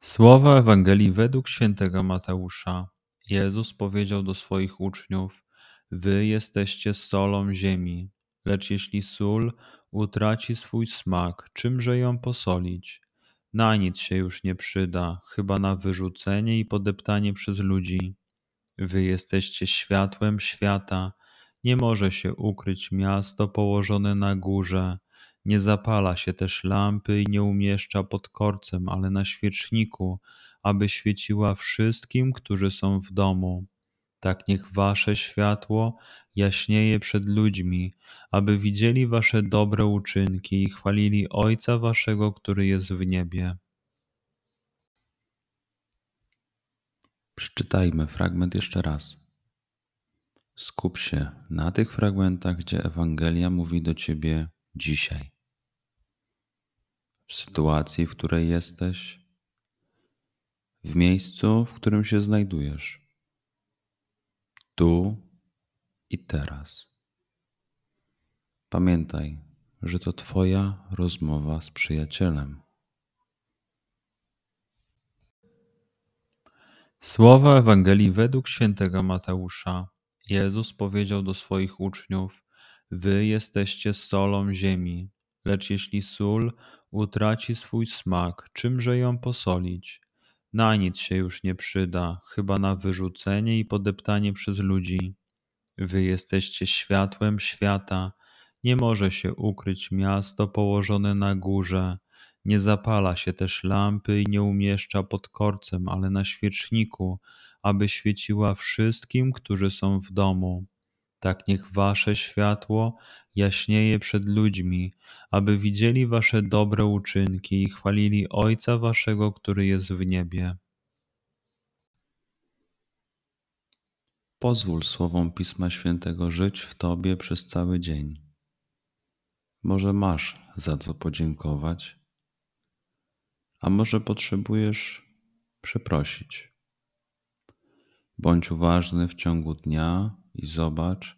Słowa Ewangelii według świętego Mateusza. Jezus powiedział do swoich uczniów: Wy jesteście solą ziemi, lecz jeśli sól utraci swój smak, czymże ją posolić? Na nic się już nie przyda, chyba na wyrzucenie i podeptanie przez ludzi. Wy jesteście światłem świata. Nie może się ukryć miasto położone na górze nie zapala się też lampy i nie umieszcza pod korcem, ale na świeczniku, aby świeciła wszystkim, którzy są w domu. Tak niech wasze światło jaśnieje przed ludźmi, aby widzieli wasze dobre uczynki i chwalili Ojca waszego, który jest w niebie. Przeczytajmy fragment jeszcze raz. Skup się na tych fragmentach, gdzie Ewangelia mówi do ciebie dzisiaj w sytuacji, w której jesteś, w miejscu, w którym się znajdujesz, tu i teraz. Pamiętaj, że to Twoja rozmowa z przyjacielem. Słowa Ewangelii według świętego Mateusza. Jezus powiedział do swoich uczniów: Wy jesteście solą ziemi. Lecz jeśli sól utraci swój smak, czymże ją posolić? Na nic się już nie przyda, chyba na wyrzucenie i podeptanie przez ludzi. Wy jesteście światłem świata. Nie może się ukryć miasto położone na górze. Nie zapala się też lampy i nie umieszcza pod korcem, ale na świeczniku, aby świeciła wszystkim, którzy są w domu. Tak niech wasze światło jaśnieje przed ludźmi, aby widzieli wasze dobre uczynki i chwalili Ojca waszego, który jest w niebie. Pozwól słowom Pisma Świętego żyć w Tobie przez cały dzień. Może masz za co podziękować, a może potrzebujesz przeprosić. Bądź uważny w ciągu dnia i zobacz,